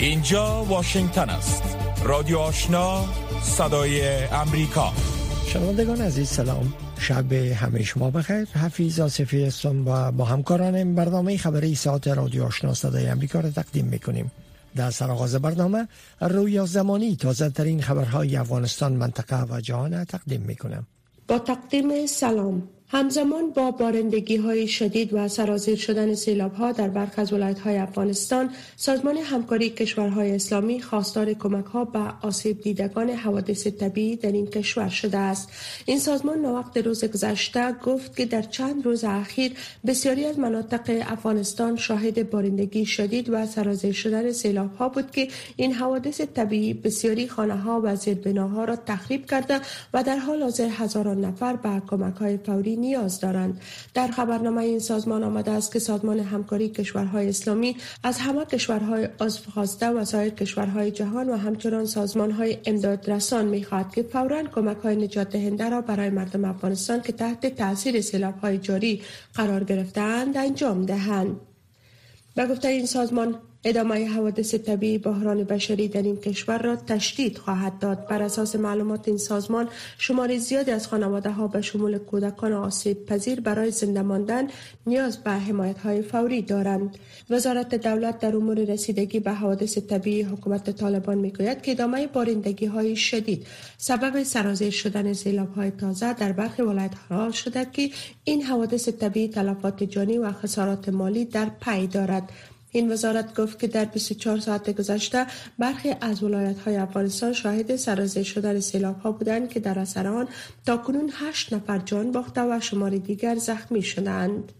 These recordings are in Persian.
اینجا واشنگتن است. رادیو آشنا صدای امریکا. شنوندگان عزیز سلام. شب همه شما بخیر. حفیظ آصفی هستم و با همکارانم برنامه خبری ساعت رادیو آشنا صدای امریکا را تقدیم می‌کنیم. در سرآغاز برنامه رویا زمانی تازه ترین خبرهای افغانستان منطقه و جهان تقدیم می‌کنم. با تقدیم سلام. همزمان با بارندگی های شدید و سرازیر شدن سیلاب ها در برخی از ولایت های افغانستان سازمان همکاری کشورهای اسلامی خواستار کمک ها به آسیب دیدگان حوادث طبیعی در این کشور شده است. این سازمان نوقت روز گذشته گفت که در چند روز اخیر بسیاری از مناطق افغانستان شاهد بارندگی شدید و سرازیر شدن سیلاب ها بود که این حوادث طبیعی بسیاری خانه ها و زیربناها را تخریب کرده و در حال حاضر هزاران نفر به کمک های فوری نیاز دارند. در خبرنامه این سازمان آمده است که سازمان همکاری کشورهای اسلامی از همه کشورهای عضو خواسته و سایر کشورهای جهان و همچنان سازمانهای امدادرسان می‌خواهد که فورا کمک های نجات دهنده را برای مردم افغانستان که تحت تاثیر سیلاب های جاری قرار گرفتهاند انجام دهند. به گفته این سازمان ادامه حوادث طبیعی بحران بشری در این کشور را تشدید خواهد داد. بر اساس معلومات این سازمان شمار زیادی از خانواده ها به شمول کودکان آسیب پذیر برای زنده ماندن نیاز به حمایت های فوری دارند. وزارت دولت در امور رسیدگی به حوادث طبیعی حکومت طالبان می‌گوید که ادامه بارندگی های شدید سبب سرازیر شدن سیلاب های تازه در برخی ولایت ها شده که این حوادث طبیعی تلفات جانی و خسارات مالی در پی دارد. این وزارت گفت که در 24 ساعت گذشته برخی از ولایت های افغانستان شاهد سرازیر شدن سیلاب ها بودند که در اثر آن تا کنون 8 نفر جان باخته و شمار دیگر زخمی شدند.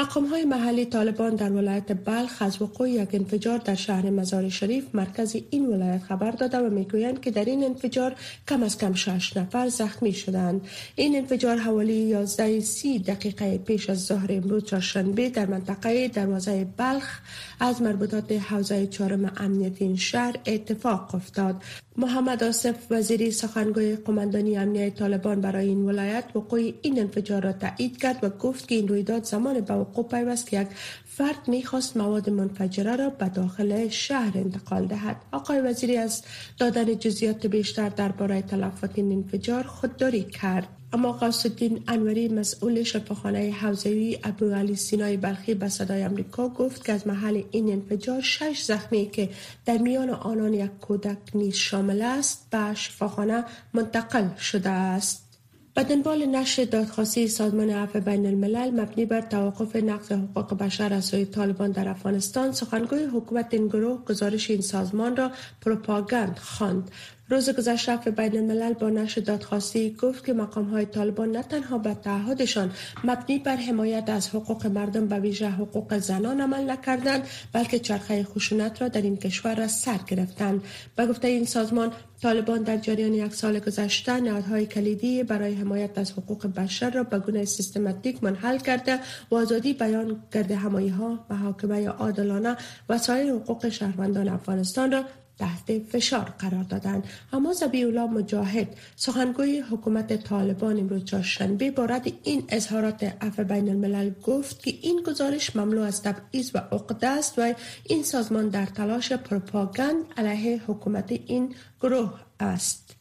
مقام های محلی طالبان در ولایت بلخ از وقوع یک انفجار در شهر مزار شریف مرکز این ولایت خبر داده و می‌گویند که در این انفجار کم از کم شش نفر زخمی شدند. این انفجار حوالی 11 سی دقیقه پیش از ظهر امروز چهارشنبه در منطقه دروازه بلخ از مربوطات حوزه چهارم امنیت این شهر اتفاق افتاد. محمد آصف وزیری سخنگوی قماندانی امنیت طالبان برای این ولایت وقوع این انفجار را تایید کرد و گفت که این رویداد زمان به وقوع پیوست که یک فرد می‌خواست مواد منفجره را به داخل شهر انتقال دهد. آقای وزیری از دادن جزیات بیشتر درباره تلفات این انفجار خودداری کرد. اما قاسدین انوری مسئول شفاخانه حوزوی ابو علی سینای بلخی به صدای امریکا گفت که از محل این انفجار شش زخمی که در میان آنان یک کودک نیز شامل است به شفاخانه منتقل شده است. به دنبال نشر دادخواستی سازمان عفو بین الملل مبنی بر توقف نقض حقوق بشر از سوی طالبان در افغانستان سخنگوی حکومت این گروه گزارش این سازمان را پروپاگاند خواند. روز گذشته به بین الملل با نشر دادخواستی گفت که مقام های طالبان نه تنها به تعهدشان مبنی بر حمایت از حقوق مردم به ویژه حقوق زنان عمل نکردند بلکه چرخه خشونت را در این کشور را سر گرفتند. به گفته این سازمان طالبان در جریان یک سال گذشته نهادهای کلیدی برای حمایت از حقوق بشر را به گونه سیستماتیک منحل کرده و آزادی بیان کرده. همایی ها محاکمه عادلانه و سایر حقوق شهروندان افغانستان را تحت فشار قرار دادند. اما زبی الله مجاهد سخنگوی حکومت طالبان امروز چهارشنبه با رد این اظهارات عفو بین الملل گفت که این گزارش مملو از تبعیض و عقده است و این سازمان در تلاش پروپاگاند علیه حکومت این گروه است.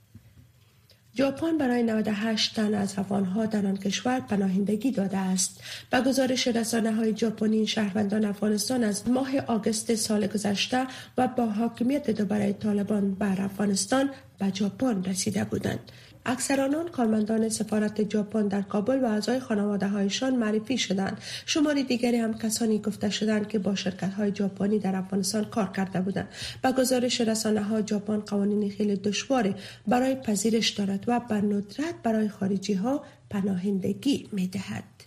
ژاپن برای 98 تن از افغانها در آن کشور پناهندگی داده است. به گزارش رسانه های ژاپنی شهروندان افغانستان از ماه آگوست سال گذشته و با حاکمیت دوباره طالبان بر افغانستان به ژاپن رسیده بودند. اکثر آنان کارمندان سفارت ژاپن در کابل و اعضای خانواده هایشان معرفی شدند شماری دیگری هم کسانی گفته شدند که با شرکت های ژاپنی در افغانستان کار کرده بودند با گزارش رسانه ها ژاپن قوانین خیلی دشواری برای پذیرش دارد و بر ندرت برای خارجی ها پناهندگی می دهد.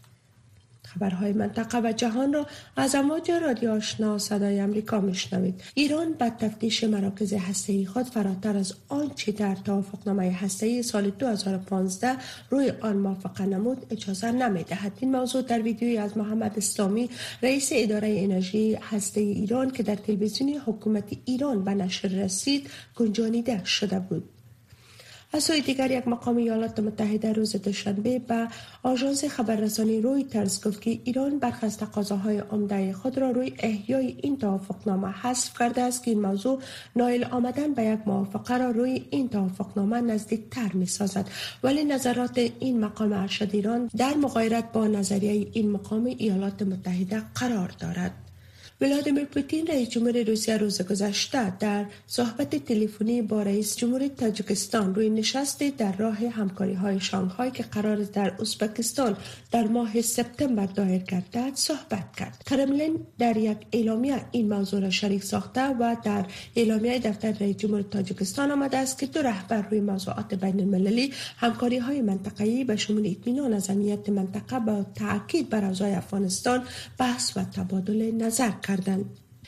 خبرهای منطقه و جهان را از امواج رادیو آشنا صدای امریکا میشنوید. ایران به تفتیش مراکز هسته‌ای خود فراتر از آنچه در توافقنامه هسته‌ای سال 2015 روی آن موافقه نمود. اجازه نمی‌دهد. این موضوع در ویدیویی از محمد اسلامی رئیس اداره انرژی هسته‌ای ایران که در تلویزیون حکومت ایران به نشر رسید گنجانیده شده بود. از سوی دیگر یک مقام ایالات متحده روز دوشنبه به آژانس خبررسانی روی ترس گفت که ایران برخی از تقاضاهای عمده خود را روی احیای این توافقنامه حذف کرده است که این موضوع نایل آمدن به یک موافقه را روی این توافقنامه نزدیکتر می سازد ولی نظرات این مقام ارشد ایران در مغایرت با نظریه این مقام ایالات متحده قرار دارد. ولادیمیر پوتین رئیس جمهور روسیه روز گذشته در صحبت تلفنی با رئیس جمهور تاجیکستان روی نشست در راه همکاری های شانگهای که قرار در ازبکستان در ماه سپتامبر دایر گردد صحبت کرد. کرملین در یک اعلامیه این موضوع را شریک ساخته و در اعلامیه دفتر رئیس جمهور تاجیکستان آمده است که دو رهبر روی موضوعات بین المللی همکاری های منطقه‌ای به شمول اطمینان از امنیت منطقه با تاکید بر اوضاع افغانستان بحث و تبادل نظر کرد.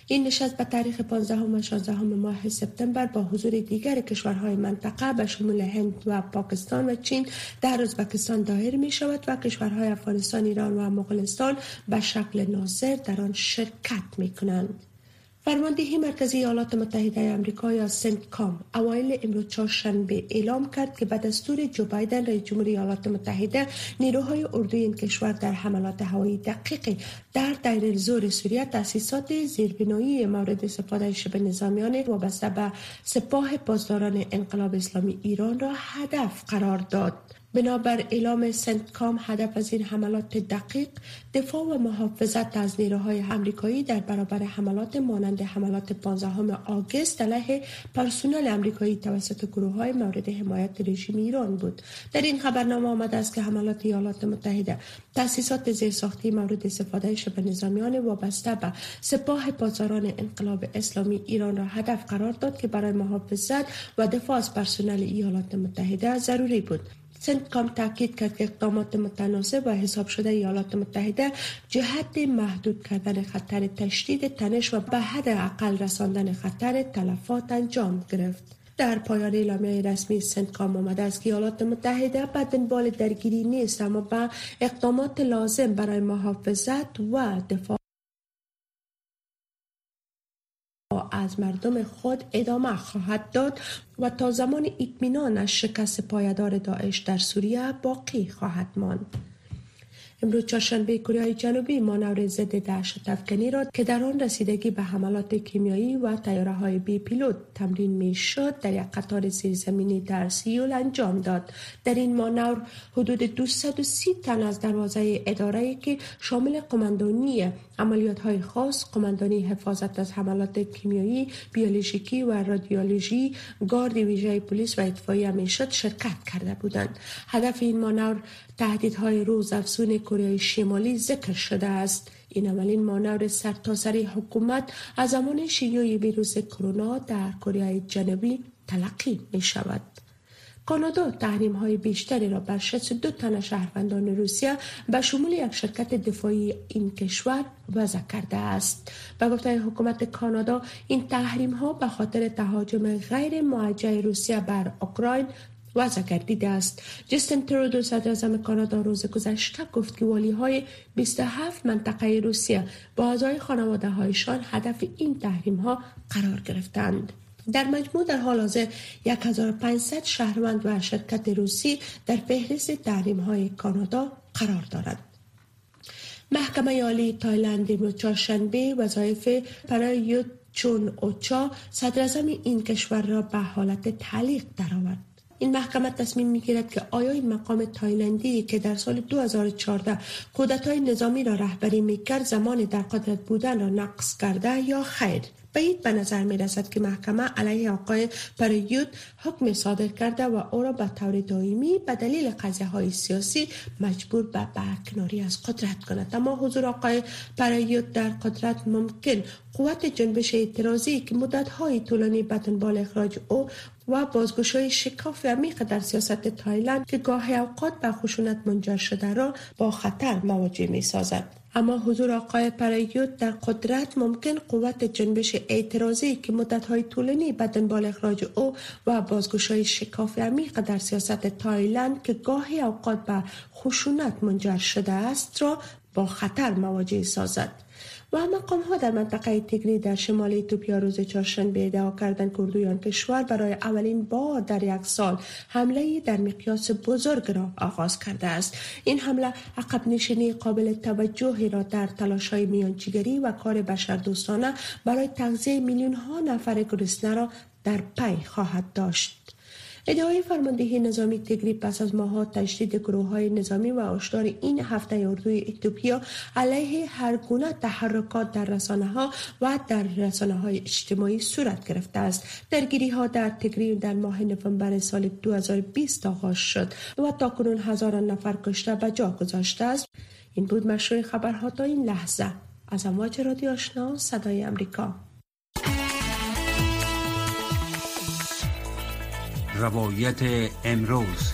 این نشست به تاریخ 15 و 16 ماه سپتامبر با حضور دیگر کشورهای منطقه به شمول هند و پاکستان و چین در ازبکستان دایر می شود و کشورهای افغانستان، ایران و مغولستان به شکل ناظر در آن شرکت می کنند. فرماندهی مرکزی ایالات متحده آمریکا یا سنت کام اوایل امروز چهارشنبه اعلام کرد که به دستور جو بایدن رئیس جمهوری ایالات متحده نیروهای اردوی این کشور در حملات هوایی دقیق در دیر زور سوریه تاسیسات زیربنایی مورد استفاده شبه نظامیان وابسته به سپاه پاسداران انقلاب اسلامی ایران را هدف قرار داد. بنابر اعلام سنت کام هدف از این حملات دقیق دفاع و محافظت از نیروهای امریکایی در برابر حملات مانند حملات 15 آگست علیه پرسنل امریکایی توسط گروه های مورد حمایت رژیم ایران بود. در این خبرنامه آمده است که حملات ایالات متحده تاسیسات زیرساختی مورد استفاده شبه نظامیان وابسته به سپاه پاسداران انقلاب اسلامی ایران را هدف قرار داد که برای محافظت و دفاع از پرسنل ایالات متحده ضروری بود. کام تاکید کرد که اقدامات متناسب و حساب شده ایالات متحده جهت محدود کردن خطر تشدید تنش و به حد اقل رساندن خطر تلفات انجام گرفت. در پایان اعلامیه رسمی کام آمده است که ایالات متحده به دنبال درگیری نیست اما به اقدامات لازم برای محافظت و دفاع از مردم خود ادامه خواهد داد و تا زمان اطمینان از شکست پایدار داعش در سوریه باقی خواهد ماند. امروز چهارشنبه کره جنوبی مانور ضد دهشت افکنی را که در آن رسیدگی به حملات کیمیایی و تیاره های بی پیلوت تمرین می شد در یک قطار زیرزمینی در سیول انجام داد در این مانور حدود 230 تن از دروازه اداره که شامل قماندانی عملیات های خاص قماندانی حفاظت از حملات کیمیایی بیولوژیکی و رادیولوژی گارد ویژه پلیس و اطفایی می‌شد شرکت کرده بودند هدف این مانور تهدیدهای روز افزون کره شمالی ذکر شده است این اولین مانور سرتاسری حکومت از زمان شیوع ویروس کرونا در کره جنوبی تلقی می شود. کانادا تحریم های بیشتری را بر 62 تن شهروندان روسیه به شمول یک شرکت دفاعی این کشور وضع کرده است. به گفته حکومت کانادا این تحریم ها به خاطر تهاجم غیر موجه روسیه بر اوکراین وضع گردیده است جستن ترودو صدر کانادا روز گذشته گفت که والی های 27 منطقه روسیه با اعضای خانواده هایشان هدف این تحریم ها قرار گرفتند در مجموع در حال حاضر 1500 شهروند و شرکت روسی در فهرست تحریم های کانادا قرار دارند محکمه عالی تایلند امروز چهارشنبه وظایف پرایوت چان اوچا صدر این کشور را به حالت تعلیق درآورد. این محکمه تصمیم می‌گیرد که آیا این مقام تایلندی که در سال 2014 های نظامی را رهبری می‌کرد زمان در قدرت بودن را نقض کرده یا خیر. این به نظر می رسد که محکمه علیه آقای پریود حکم صادر کرده و او را به طور دائمی به دلیل قضیه های سیاسی مجبور به برکناری از قدرت کند. اما حضور آقای پریود در قدرت ممکن قوت جنبش اعتراضی که مدت های طولانی به دنبال اخراج او و بازگشای شکاف عمیق در سیاست تایلند که گاهی اوقات به خشونت منجر شده را با خطر مواجه می سازد. اما حضور آقای پریوت در قدرت ممکن قوت جنبش اعتراضی که مدتهای طولانی به دنبال اخراج او و بازگشای شکاف عمیق در سیاست تایلند که گاهی اوقات به خشونت منجر شده است را با خطر مواجه سازد و مقام ها در منطقه تگری در شمال ایتوپیا روز چهارشنبه ادعا کردند که کشور برای اولین بار در یک سال حمله در مقیاس بزرگ را آغاز کرده است. این حمله عقب نشینی قابل توجهی را در تلاش های میانچیگری و کار بشردوستانه برای تغذیه میلیون ها نفر گرسنه را در پی خواهد داشت. ادعای فرماندهی نظامی تگری پس از ماها تشدید گروه های نظامی و اشدار این هفته اردوی اتوپیا علیه هر گونه تحرکات در رسانه ها و در رسانه های اجتماعی صورت گرفته است. درگیری ها در تگری در ماه نوامبر سال 2020 آغاز شد و تا کنون هزاران نفر کشته به جا گذاشته است. این بود مشروع خبرها تا این لحظه. از امواج رادیو آشنا صدای امریکا. روایت امروز.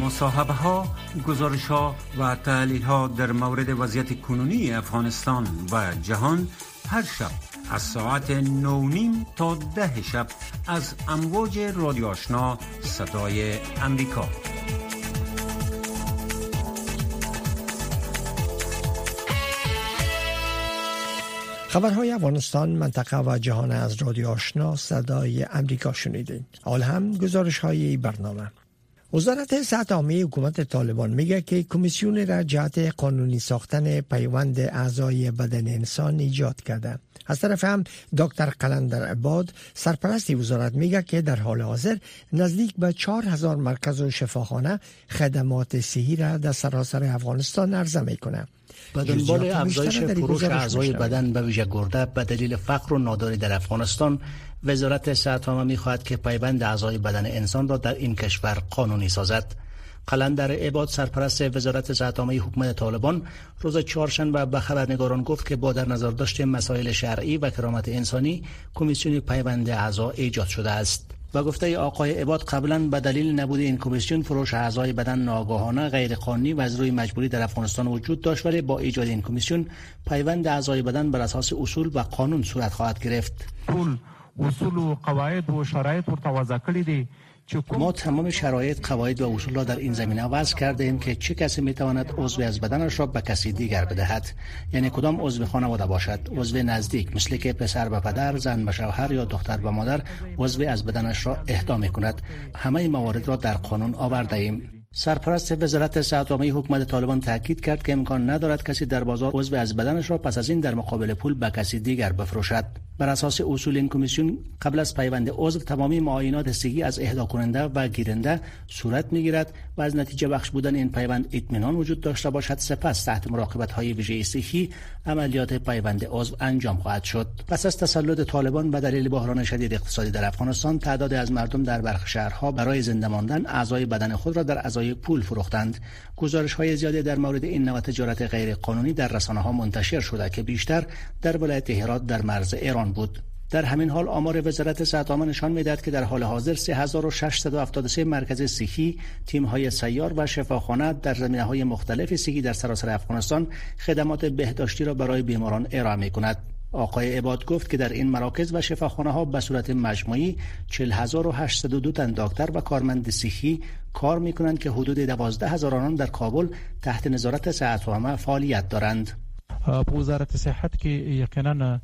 مصاحبه ها گزارش ها و تحلیل ها در مورد وضعیت کنونی افغانستان و جهان هر شب از ساعت نونیم تا ده شب از امواج رادیو آشنا صدای امریکا خبرهای افغانستان منطقه و جهان از رادیو آشنا صدای امریکا شنیدید. حال هم گزارش های برنامه. وزارت صحت عامه حکومت طالبان میگه که کمیسیون را جهت قانونی ساختن پیوند اعضای بدن انسان ایجاد کرده. از طرف هم دکتر قلندر عباد سرپرست وزارت میگه که در حال حاضر نزدیک به 4000 مرکز و شفاخانه خدمات صحی را در سراسر افغانستان عرضه می‌کنه. به دنبال افزایش فروش اعضای بدن به ویژه گرده به دلیل فقر و ناداری در افغانستان وزارت صحت عامه می‌خواهد که پیوند اعضای بدن انسان را در این کشور قانونی سازد. قلندر عباد سرپرست وزارت صحت عامه حکومت طالبان روز چهارشنبه به خبرنگاران گفت که با در نظر داشته مسائل شرعی و کرامت انسانی کمیسیون پیوند اعضا ایجاد شده است. و گفته آقای عباد قبلا به دلیل نبود این کمیسیون فروش اعضای بدن ناگهانه غیر قانونی و از روی مجبوری در افغانستان وجود داشت ولی با ایجاد این کمیسیون پیوند اعضای بدن بر اساس اصول و قانون صورت خواهد گرفت. اصول و قواعد و شرایط ورته وضع کړی دي ما تمام شرایط قواعد و اصول را در این زمینه وضع کرده ایم که چه کسی می تواند عضو از بدنش را به کسی دیگر بدهد. یعنی کدام عضو خانواده باشد؟ عضو نزدیک مثل که پسر به پدر زن به شوهر یا دختر به مادر عضو از بدنش را اهدا می کند همه موارد را در قانون آورده ایم سرپرست وزارت صحت عامه حکومت طالبان تاکید کرد که امکان ندارد کسی در بازار عضو از بدنش را پس از این در مقابل پول به کسی دیگر بفروشد. بر اساس اصول این کمیسیون قبل از پیوند عضو تمامی معاینات صحی از اهدا کننده و گیرنده صورت می‌گیرد و از نتیجه بخش بودن این پیوند اطمینان وجود داشته باشد سپس تحت مراقبت های ویژه صحی عملیات پیوند عضو انجام خواهد شد. پس از تسلط طالبان به دلیل بحران شدید اقتصادی در افغانستان تعداد از مردم در برخی شهرها برای زنده ماندن اعضای بدن خود را در اعضای پول فروختند گزارش های زیادی در مورد این نوع تجارت غیر قانونی در رسانه ها منتشر شده که بیشتر در ولایت هرات در مرز ایران بود در همین حال آمار وزارت صحت نشان می‌دهد که در حال حاضر 3673 مرکز صحی، تیم های سیار و شفاخانه در زمینه های مختلف صحی در سراسر افغانستان خدمات بهداشتی را برای بیماران ارائه می کند. آقای عباد گفت که در این مراکز و شفاخانه ها به صورت مجموعی 40802 تن دکتر و کارمند صحی کار می کنند که حدود 12 هزار آنان در کابل تحت نظارت صحت عامه فعالیت دارند. وزارت صحت که یقینا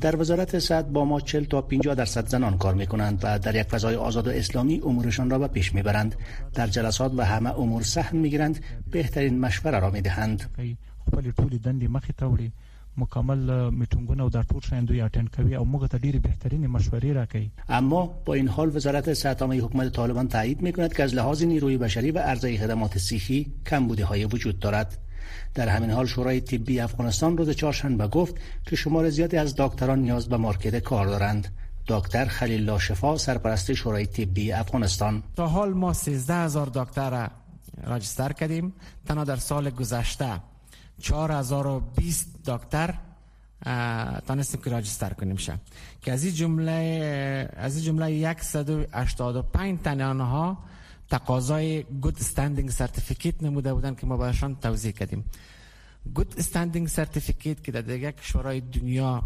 در وزارت صحت با ما 40 تا 50 درصد زنان کار می کنند و در یک فضای آزاد و اسلامی امورشان را به پیش می برند در جلسات و همه امور سهم می گیرند بهترین مشوره را می دهند خپل ټولې دندې مخې ته وړي مکمل میټینګونه او دا ټول شین دوی اټند کوي او موږ ته ډیره بهترین مشورې راکوي. اما با این حال وزارت صحت عامه حکومت طالبان تایید می‌کند که از لحاظ نیروی بشری و عرضه خدمات صحی کمبودی های وجود دارد. در همین حال شورای طبی افغانستان روز چهارشنبه گفت که شمار زیادی از دکتران نیاز به مارکت کار دارند. دکتر خلیل لاشفا سرپرست شورای طبی افغانستان. تا حال ما 13 هزار دکتر register کردیم تنها در سال گذشته 4020 دکتر تانستیم که register کنیم شه که از این جمله از این جمله 185 تن آنها تقاضای good standing certificate نموده بودن که ما برشان توزیع کردیم. good standing certificate که در دیگه کشورهای دنیا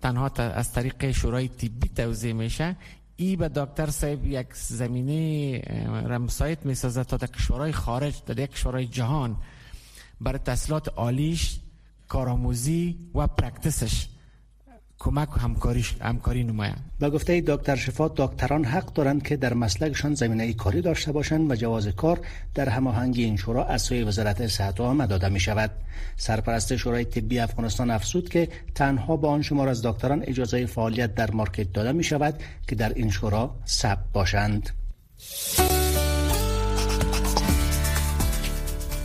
تنها از طریق شورای طبی توضیح میشه ای به دکتر صاحب یک زمینه رمسایت می سازد تا در کشورهای خارج در یک کشورهای جهان برای تحصیلات عالیش کارآموزی و پرکتسش کمک و همکاریش همکاری نمایند به گفته دکتر شفا دکتران حق دارند که در مسلکشان زمینه کاری داشته باشند و جواز کار در هماهنگی این شورا از سوی وزارت صحت عامه داده می شود سرپرست شورای طبی افغانستان افزود که تنها با آن شمار از دکتران اجازه فعالیت در مارکت داده می شود که در این شورا ثبت باشند.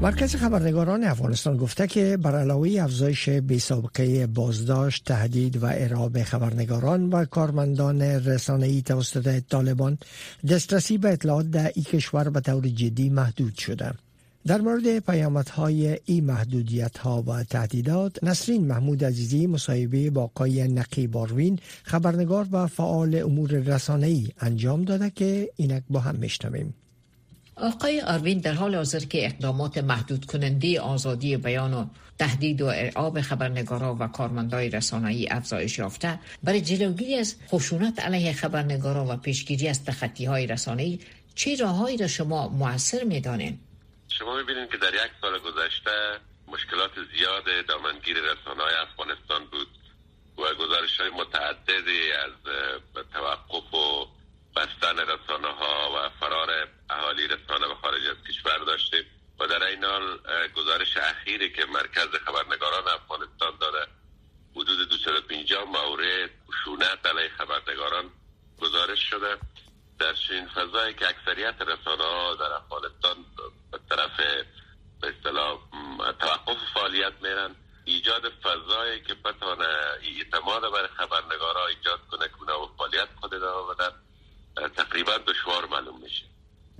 مرکز خبرنگاران افغانستان گفته که بر علاوه افزایش بی سابقه بازداشت، تهدید و ارعاب خبرنگاران و کارمندان ای توسط طالبان دسترسی به اطلاعات در این کشور به طور جدی محدود شده. در مورد پیامدهای این محدودیت ها و تهدیدات نسرین محمود عزیزی مصاحبه با آقای نقی باروین خبرنگار و فعال امور ای انجام داده که اینک با هم میشنویم آقای آروین در حال حاضر که اقدامات محدود کننده آزادی بیان و تهدید و ارعاب خبرنگارا و کارمندای رسانه‌ای افزایش یافته برای جلوگیری از خشونت علیه خبرنگارا و پیشگیری از تخطی های رسانه‌ای چه راههایی را شما موثر می‌دانید؟ شما می‌بینید که در یک سال گذشته مشکلات زیاد دامنگیر رسانه های افغانستان بود و گزارش های متعددی از توقف و بستن رسانه ها و فرار اهالی رسانه به خارج از کشور داشتیم. و در این حال گزارش اخیری که مرکز خبرنگاران افغانستان داده حدود 250 مورد خشونت علیه خبرنگاران گزارش شده. در چنین فضایی که اکثریت رسانه ها در افغانستان به طرف به اصطلاح توقف فعالیت میرن ایجاد فضایی که بتانه اعتماد برای خبرنگارا ایجاد کنه که و فعالیت خود ادامه بدن. تقریبا دشوار معلوم میشه.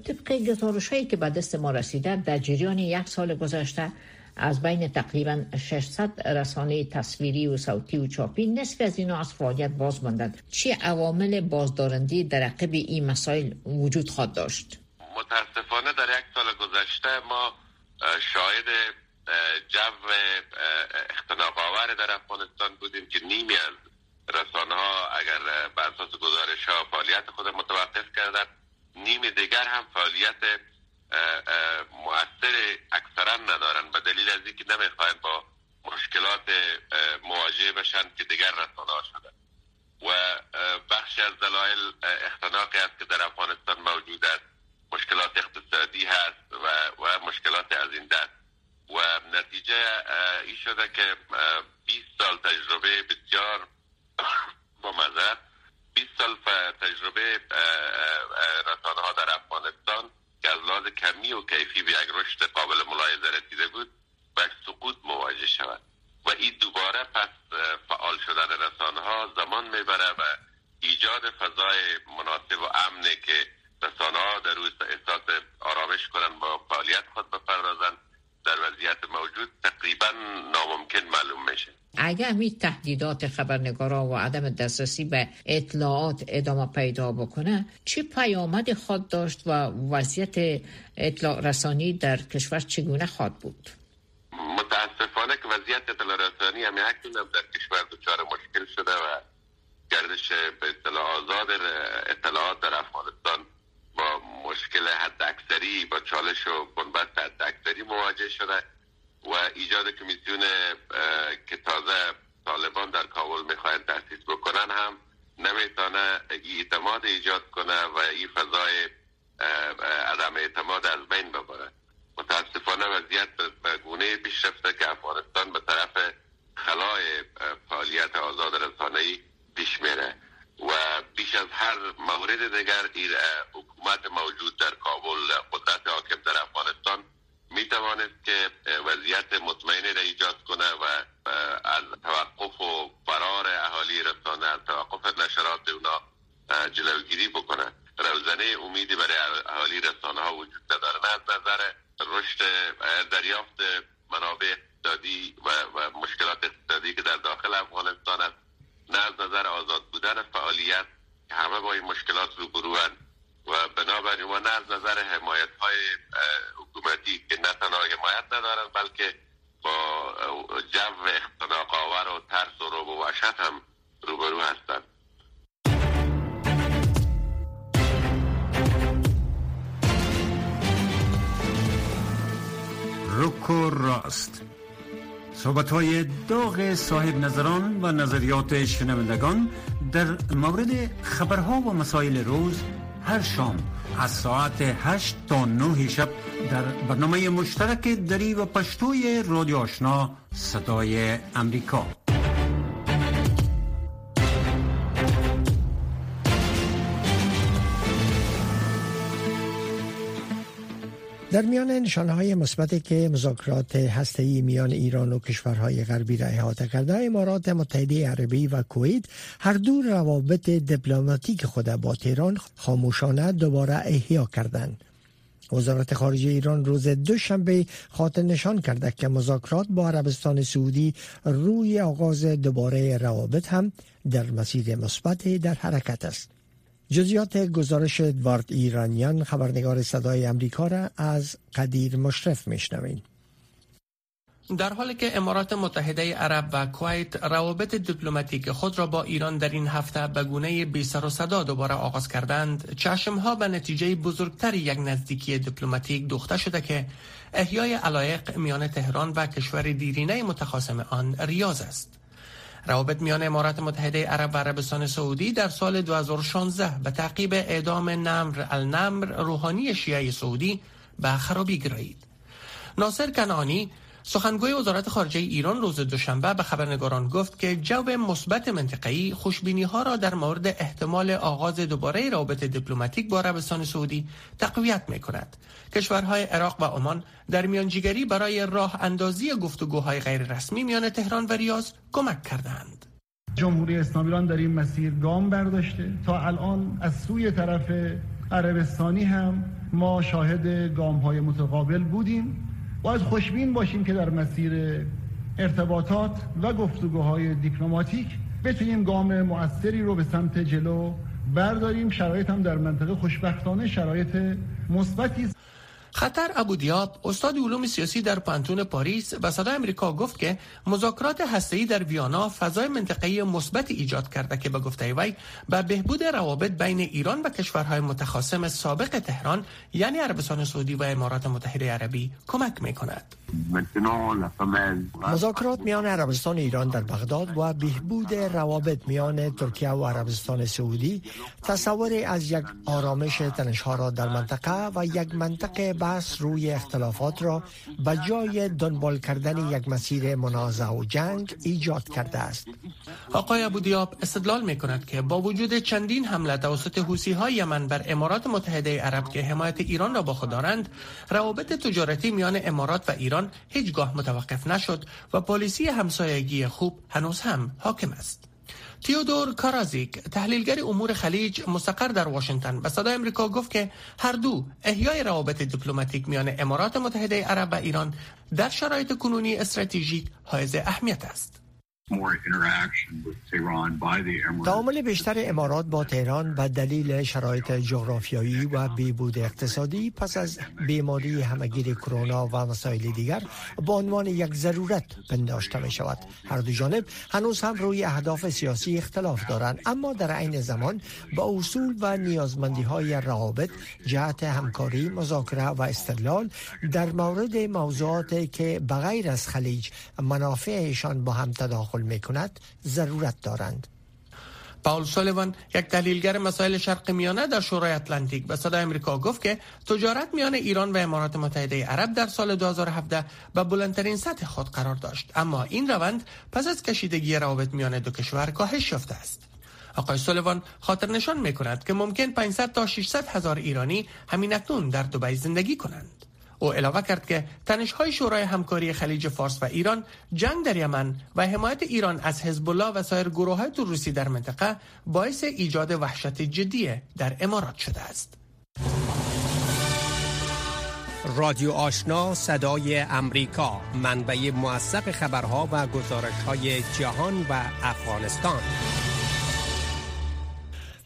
طبق گزارش هایی که به دست ما رسیده در جریان یک سال گذشته از بین تقریبا 600 رسانه تصویری و صوتی و چاپی نصف از اینا از فعالیت باز ماندند. چه عوامل بازدارندی در عقب این مسائل وجود خواهد داشت؟ متاسفانه در یک سال گذشته ما شاهد جو اختناق آور در افغانستان بودیم که نیمی از رسانه ها اگر بر اساس گزارش ها فعالیت خود متوقف کردن نیم دیگر هم فعالیت مؤثر اکثرا ندارن به دلیل از اینکه نمی‌خواهند با مشکلات مواجه بشن که دیگر رسانه ها شدن و بخش از دلایل اختناقی است که در افغانستان موجود است. مشکلات اقتصادی هست و, و مشکلات از این دست. و نتیجه ای شده که 20 سال تجربه بسیار با مذر 20 سال تجربه رسانه ها در افغانستان که از لحاظ کمی و کیفی به یک رشد قابل ملاحظه رسیده بود و سقوط مواجه شود و این دوباره پس فعال شدن رسانه ها زمان می‌بره و ایجاد فضای مناسب و امنه که رسانه ها در روز احساس آرامش کنن با فعالیت خود بپردازن در وضعیت موجود تقریبا ناممکن معلوم میشه اگر می تهدیدات خبرنگارا و عدم دسترسی به اطلاعات ادامه پیدا بکنه چه پیامد خود داشت و وضعیت اطلاع رسانی در کشور چگونه خواد بود؟ متاسفانه که وضعیت اطلاع رسانی هم در کشور دچار مشکل شده و گردش به اطلاع آزاد اطلاعات در افغانستان با مشکل حد اکثری با چالش و بنبست حد اکثری مواجه شده و ایجاد کمیسیون که تازه طالبان در کابل می‌خواهند تاسیس بکنن هم نمی‌تونه اعتماد ایجاد کنه و این فضای عدم اعتماد از بین ببره. متاسفانه وضعیت به گونه پیش رفته که افغانستان به طرف خلای فعالیت آزاد رسانه‌ای پیش میره و بیش از هر مورد دیگر حکومت موجود در کابل قدرت حاکم در افغانستان می تواند که وضعیت مطمئنی را ایجاد کنه و از توقف و فرار اهالی رسانه از توقف نشرات اونا جلوگیری بکنه. روزنه امیدی برای اهالی رسانه ها وجود نداره. نه از نظر رشد دریافت منابع اقتصادی و, مشکلات اقتصادی که در داخل افغانستان است نه از نظر آزاد بودن فعالیت همه با این مشکلات روبرو و بنابراین و نه از نظر حمایت های حکومتی که نه تنها حمایت ندارد بلکه با جو اختناق آور و ترس و روب و وحشت هم روبرو هستند. رک و راست. صحبت های داغ صاحب نظران و نظریات شنوندگان در مورد خبرها و مسائل روز هر شام از ساعت 8 تا 9 شب در برنامه مشترک دری و پشتوی رادیو آشنا صدای امریکا. در میان نشانه های مثبتی که مذاکرات هسته‌ای میان ایران و کشورهای غربی را احاطه کرده امارات متحده عربی و کویت هر دو روابط دیپلماتیک خود با تهران خاموشانه دوباره احیا کردند. وزارت خارجه ایران روز دوشنبه خاطر نشان کرده که مذاکرات با عربستان سعودی روی آغاز دوباره روابط هم در مسیر مثبت در حرکت است جزیات گزارش ادوارد ایرانیان خبرنگار صدای امریکا را از قدیر مشرف میشنوید. در حالی که امارات متحده عرب و کویت روابط دیپلماتیک خود را با ایران در این هفته به گونه بی سر و صدا دوباره آغاز کردند چشمها به نتیجه بزرگتر یک نزدیکی دیپلماتیک دوخته شده که احیای علایق میان تهران و کشور دیرینه متخاصم آن ریاض است. روابط میان امارات متحده عرب و عربستان سعودی در سال 2016 به تعقیب اعدام نمر النمر روحانی شیعه سعودی به خرابی گرایید. ناصر کنانی سخنگوی وزارت خارجه ایران روز دوشنبه به خبرنگاران گفت که جو مثبت منطقه‌ای خوشبینی ها را در مورد احتمال آغاز دوباره روابط دیپلماتیک با عربستان سعودی تقویت می کند. کشورهای عراق و عمان در میانجیگری برای راه اندازی گفتگوهای غیر رسمی میان تهران و ریاض کمک کردند. جمهوری اسلامی ایران در این مسیر گام برداشته تا الان از سوی طرف عربستانی هم ما شاهد گام های متقابل بودیم باید خوشبین باشیم که در مسیر ارتباطات و گفتگوهای دیپلماتیک بتونیم گام مؤثری رو به سمت جلو برداریم. شرایط هم در منطقه خوشبختانه شرایط مثبتی خطر ابودیاب استاد علوم سیاسی در پانتون پاریس به صدای امریکا گفت که مذاکرات هسته‌ای در ویانا فضای منطقه‌ای مثبت ایجاد کرده که به گفته وی به بهبود روابط بین ایران و کشورهای متخاصم سابق تهران یعنی عربستان سعودی و امارات متحده عربی کمک می کند. مذاکرات میان عربستان ایران در بغداد و بهبود روابط میان ترکیه و عربستان سعودی. تصوری از یک آرامش تنشها را در منطقه و یک منطقه بحث روی اختلافات را به جای دنبال کردن یک مسیر منازع و جنگ ایجاد کرده است. آقای ابودیاب استدلال می کند که با وجود چندین حمله توسط حوسی های یمن بر امارات متحده عرب که حمایت ایران را با خود دارند روابط تجارتی میان امارات و ایران هیچگاه متوقف نشد و پالیسی همسایگی خوب هنوز هم حاکم است. تیودور کارازیک تحلیلگر امور خلیج مستقر در واشنگتن به صدای امریکا گفت که هر دو احیای روابط دیپلماتیک میان امارات متحده عرب و ایران در شرایط کنونی استراتژیک حائز اهمیت است. تعامل بیشتر امارات با تهران به دلیل شرایط جغرافیایی و بیبود اقتصادی پس از بیماری همگیر کرونا و مسائل دیگر به عنوان یک ضرورت پنداشته می شود هر دو جانب هنوز هم روی اهداف سیاسی اختلاف دارند. اما در عین زمان با اصول و نیازمندی های روابط جهت همکاری مذاکره و استدلال در مورد موضوعاتی که بغیر از خلیج منافعشان با هم تداخل می کند ضرورت دارند. پاول سولیوان یک تحلیلگر مسائل شرق میانه در شورای اتلانتیک به صدای امریکا گفت که تجارت میان ایران و امارات متحده عرب در سال 2017 به بلندترین سطح خود قرار داشت. اما این روند پس از کشیدگی روابط میان دو کشور کاهش یافته است. آقای سولیوان خاطر نشان می کند که ممکن 500 تا 600 هزار ایرانی همین اکنون در دبی زندگی کنند. او علاوه کرد که های شورای همکاری خلیج فارس و ایران جنگ در یمن و حمایت ایران از حزب الله و سایر گروه های روسی در منطقه باعث ایجاد وحشت جدی در امارات شده است. رادیو آشنا صدای امریکا منبع موثق خبرها و گزارش های جهان و افغانستان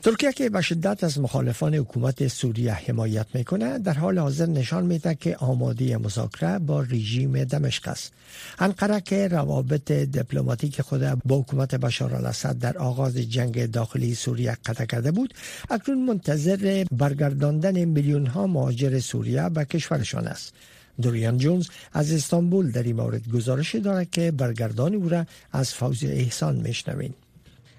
ترکیه که به شدت از مخالفان حکومت سوریه حمایت می‌کنه در حال حاضر نشان میده که آماده مذاکره با رژیم دمشق است. انقره که روابط دیپلماتیک خود با حکومت بشار الاسد در آغاز جنگ داخلی سوریه قطع کرده بود اکنون منتظر برگرداندن میلیون ها مهاجر سوریه به کشورشان است. دوریان جونز از استانبول در این مورد گزارش دارد که برگردان او را از فوز احسان میشنویم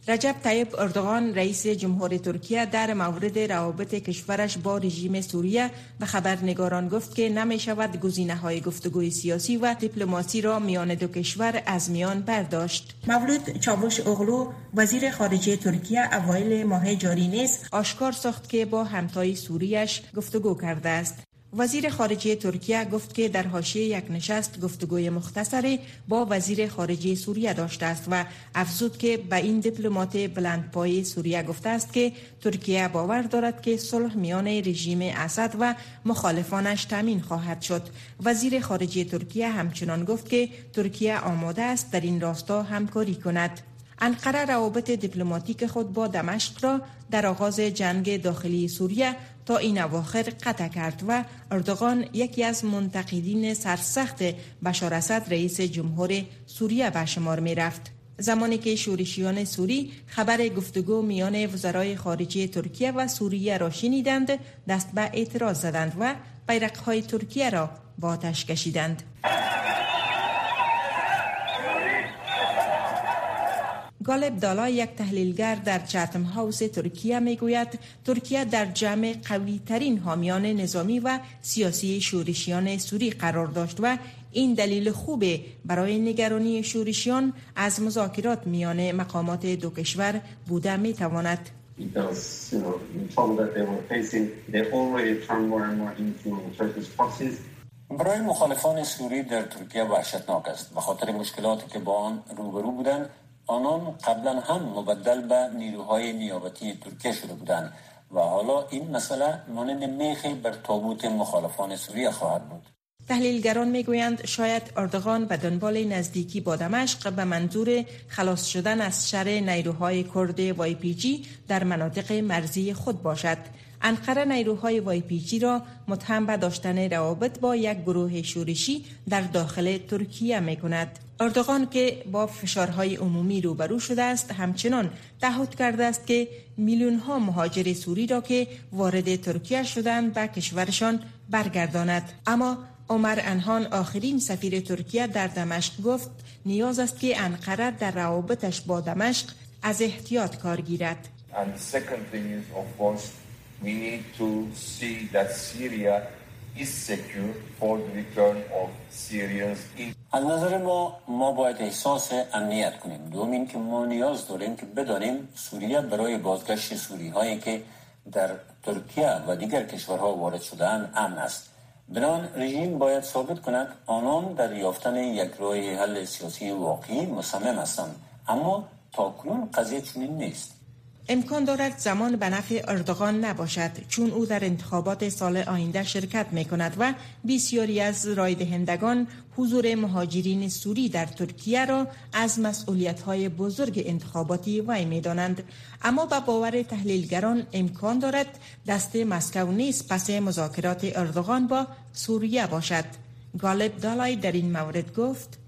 رجب طیب اردوغان رئیس جمهور ترکیه در مورد روابط کشورش با رژیم سوریه به خبرنگاران گفت که نمی شود گزینه های گفتگوی سیاسی و دیپلماسی را میان دو کشور از میان برداشت. مولود چاوش اغلو وزیر خارجه ترکیه اوایل ماه جاری نیز آشکار ساخت که با همتای سوریش گفتگو کرده است. وزیر خارجه ترکیه گفت که در حاشیه یک نشست گفتگوی مختصری با وزیر خارجه سوریه داشته است و افزود که به این دیپلمات بلندپایه سوریه گفته است که ترکیه باور دارد که صلح میان رژیم اسد و مخالفانش تامین خواهد شد. وزیر خارجه ترکیه همچنان گفت که ترکیه آماده است در این راستا همکاری کند. انقره روابط دیپلماتیک خود با دمشق را در آغاز جنگ داخلی سوریه تا این اواخر قطع کرد و اردوغان یکی از منتقدین سرسخت بشار اسد رئیس جمهور سوریه به شمار می رفت. زمانی که شورشیان سوری خبر گفتگو میان وزرای خارجه ترکیه و سوریه را شنیدند دست به اعتراض زدند و بیرقهای ترکیه را با آتش کشیدند. گالب دالا یک تحلیلگر در چتم هاوس ترکیه می گوید ترکیه در جمع قوی ترین حامیان نظامی و سیاسی شورشیان سوری قرار داشت و این دلیل خوبه برای نگرانی شورشیان از مذاکرات میان مقامات دو کشور بوده می تواند. برای مخالفان سوری در ترکیه وحشتناک است به خاطر مشکلاتی که با آن روبرو بودند آنان قبلا هم مبدل به نیروهای نیابتی ترکیه شده بودند و حالا این مسئله مانند میخی بر تابوت مخالفان سوریه خواهد بود. تحلیلگران می‌گویند شاید اردوغان به دنبال نزدیکی با دمشق به منظور خلاص شدن از شر نیروهای کرد وای پی جی در مناطق مرزی خود باشد. انقره نیروهای وای پی جی را متهم به داشتن روابط با یک گروه شورشی در داخل ترکیه می کند. اردوغان که با فشارهای عمومی روبرو شده است همچنان تعهد کرده است که میلیون ها مهاجر سوری را که وارد ترکیه شدند به کشورشان برگرداند اما عمر انهان آخرین سفیر ترکیه در دمشق گفت نیاز است که انقره در روابطش با دمشق از احتیاط کار گیرد we need to see that Syria is secure for the return of Syrians in از نظر ما ما باید احساس امنیت کنیم. دومین که ما نیاز داریم که بدانیم سوریه برای بازگشت سوری هایی که در ترکیه و دیگر کشورها وارد شدهاند امن است. بنان رژیم باید ثابت کند آنان در یافتن یک راه حل سیاسی واقعی مصمم هستند. اما تاکنون قضیه چنین نیست. امکان دارد زمان به نفع اردوغان نباشد چون او در انتخابات سال آینده شرکت می کند و بسیاری از رایدهندگان حضور مهاجرین سوری در ترکیه را از مسئولیت های بزرگ انتخاباتی وی می دانند. اما به باور تحلیلگران امکان دارد دست مسکو نیز پس مذاکرات اردوغان با سوریه باشد. گالب دالای در این مورد گفت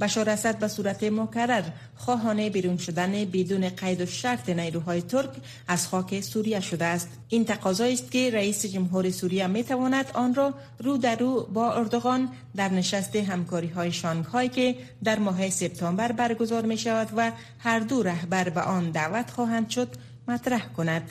بشار اسد به صورت مکرر خواهانه بیرون شدن بدون قید و شرط نیروهای ترک از خاک سوریه شده است. این تقاضایی است که رئیس جمهور سوریه می تواند آن را رو در رو با اردوغان در نشست همکاری های شانگهای که در ماه سپتامبر برگزار می شود و هر دو رهبر به آن دعوت خواهند شد مطرح کند.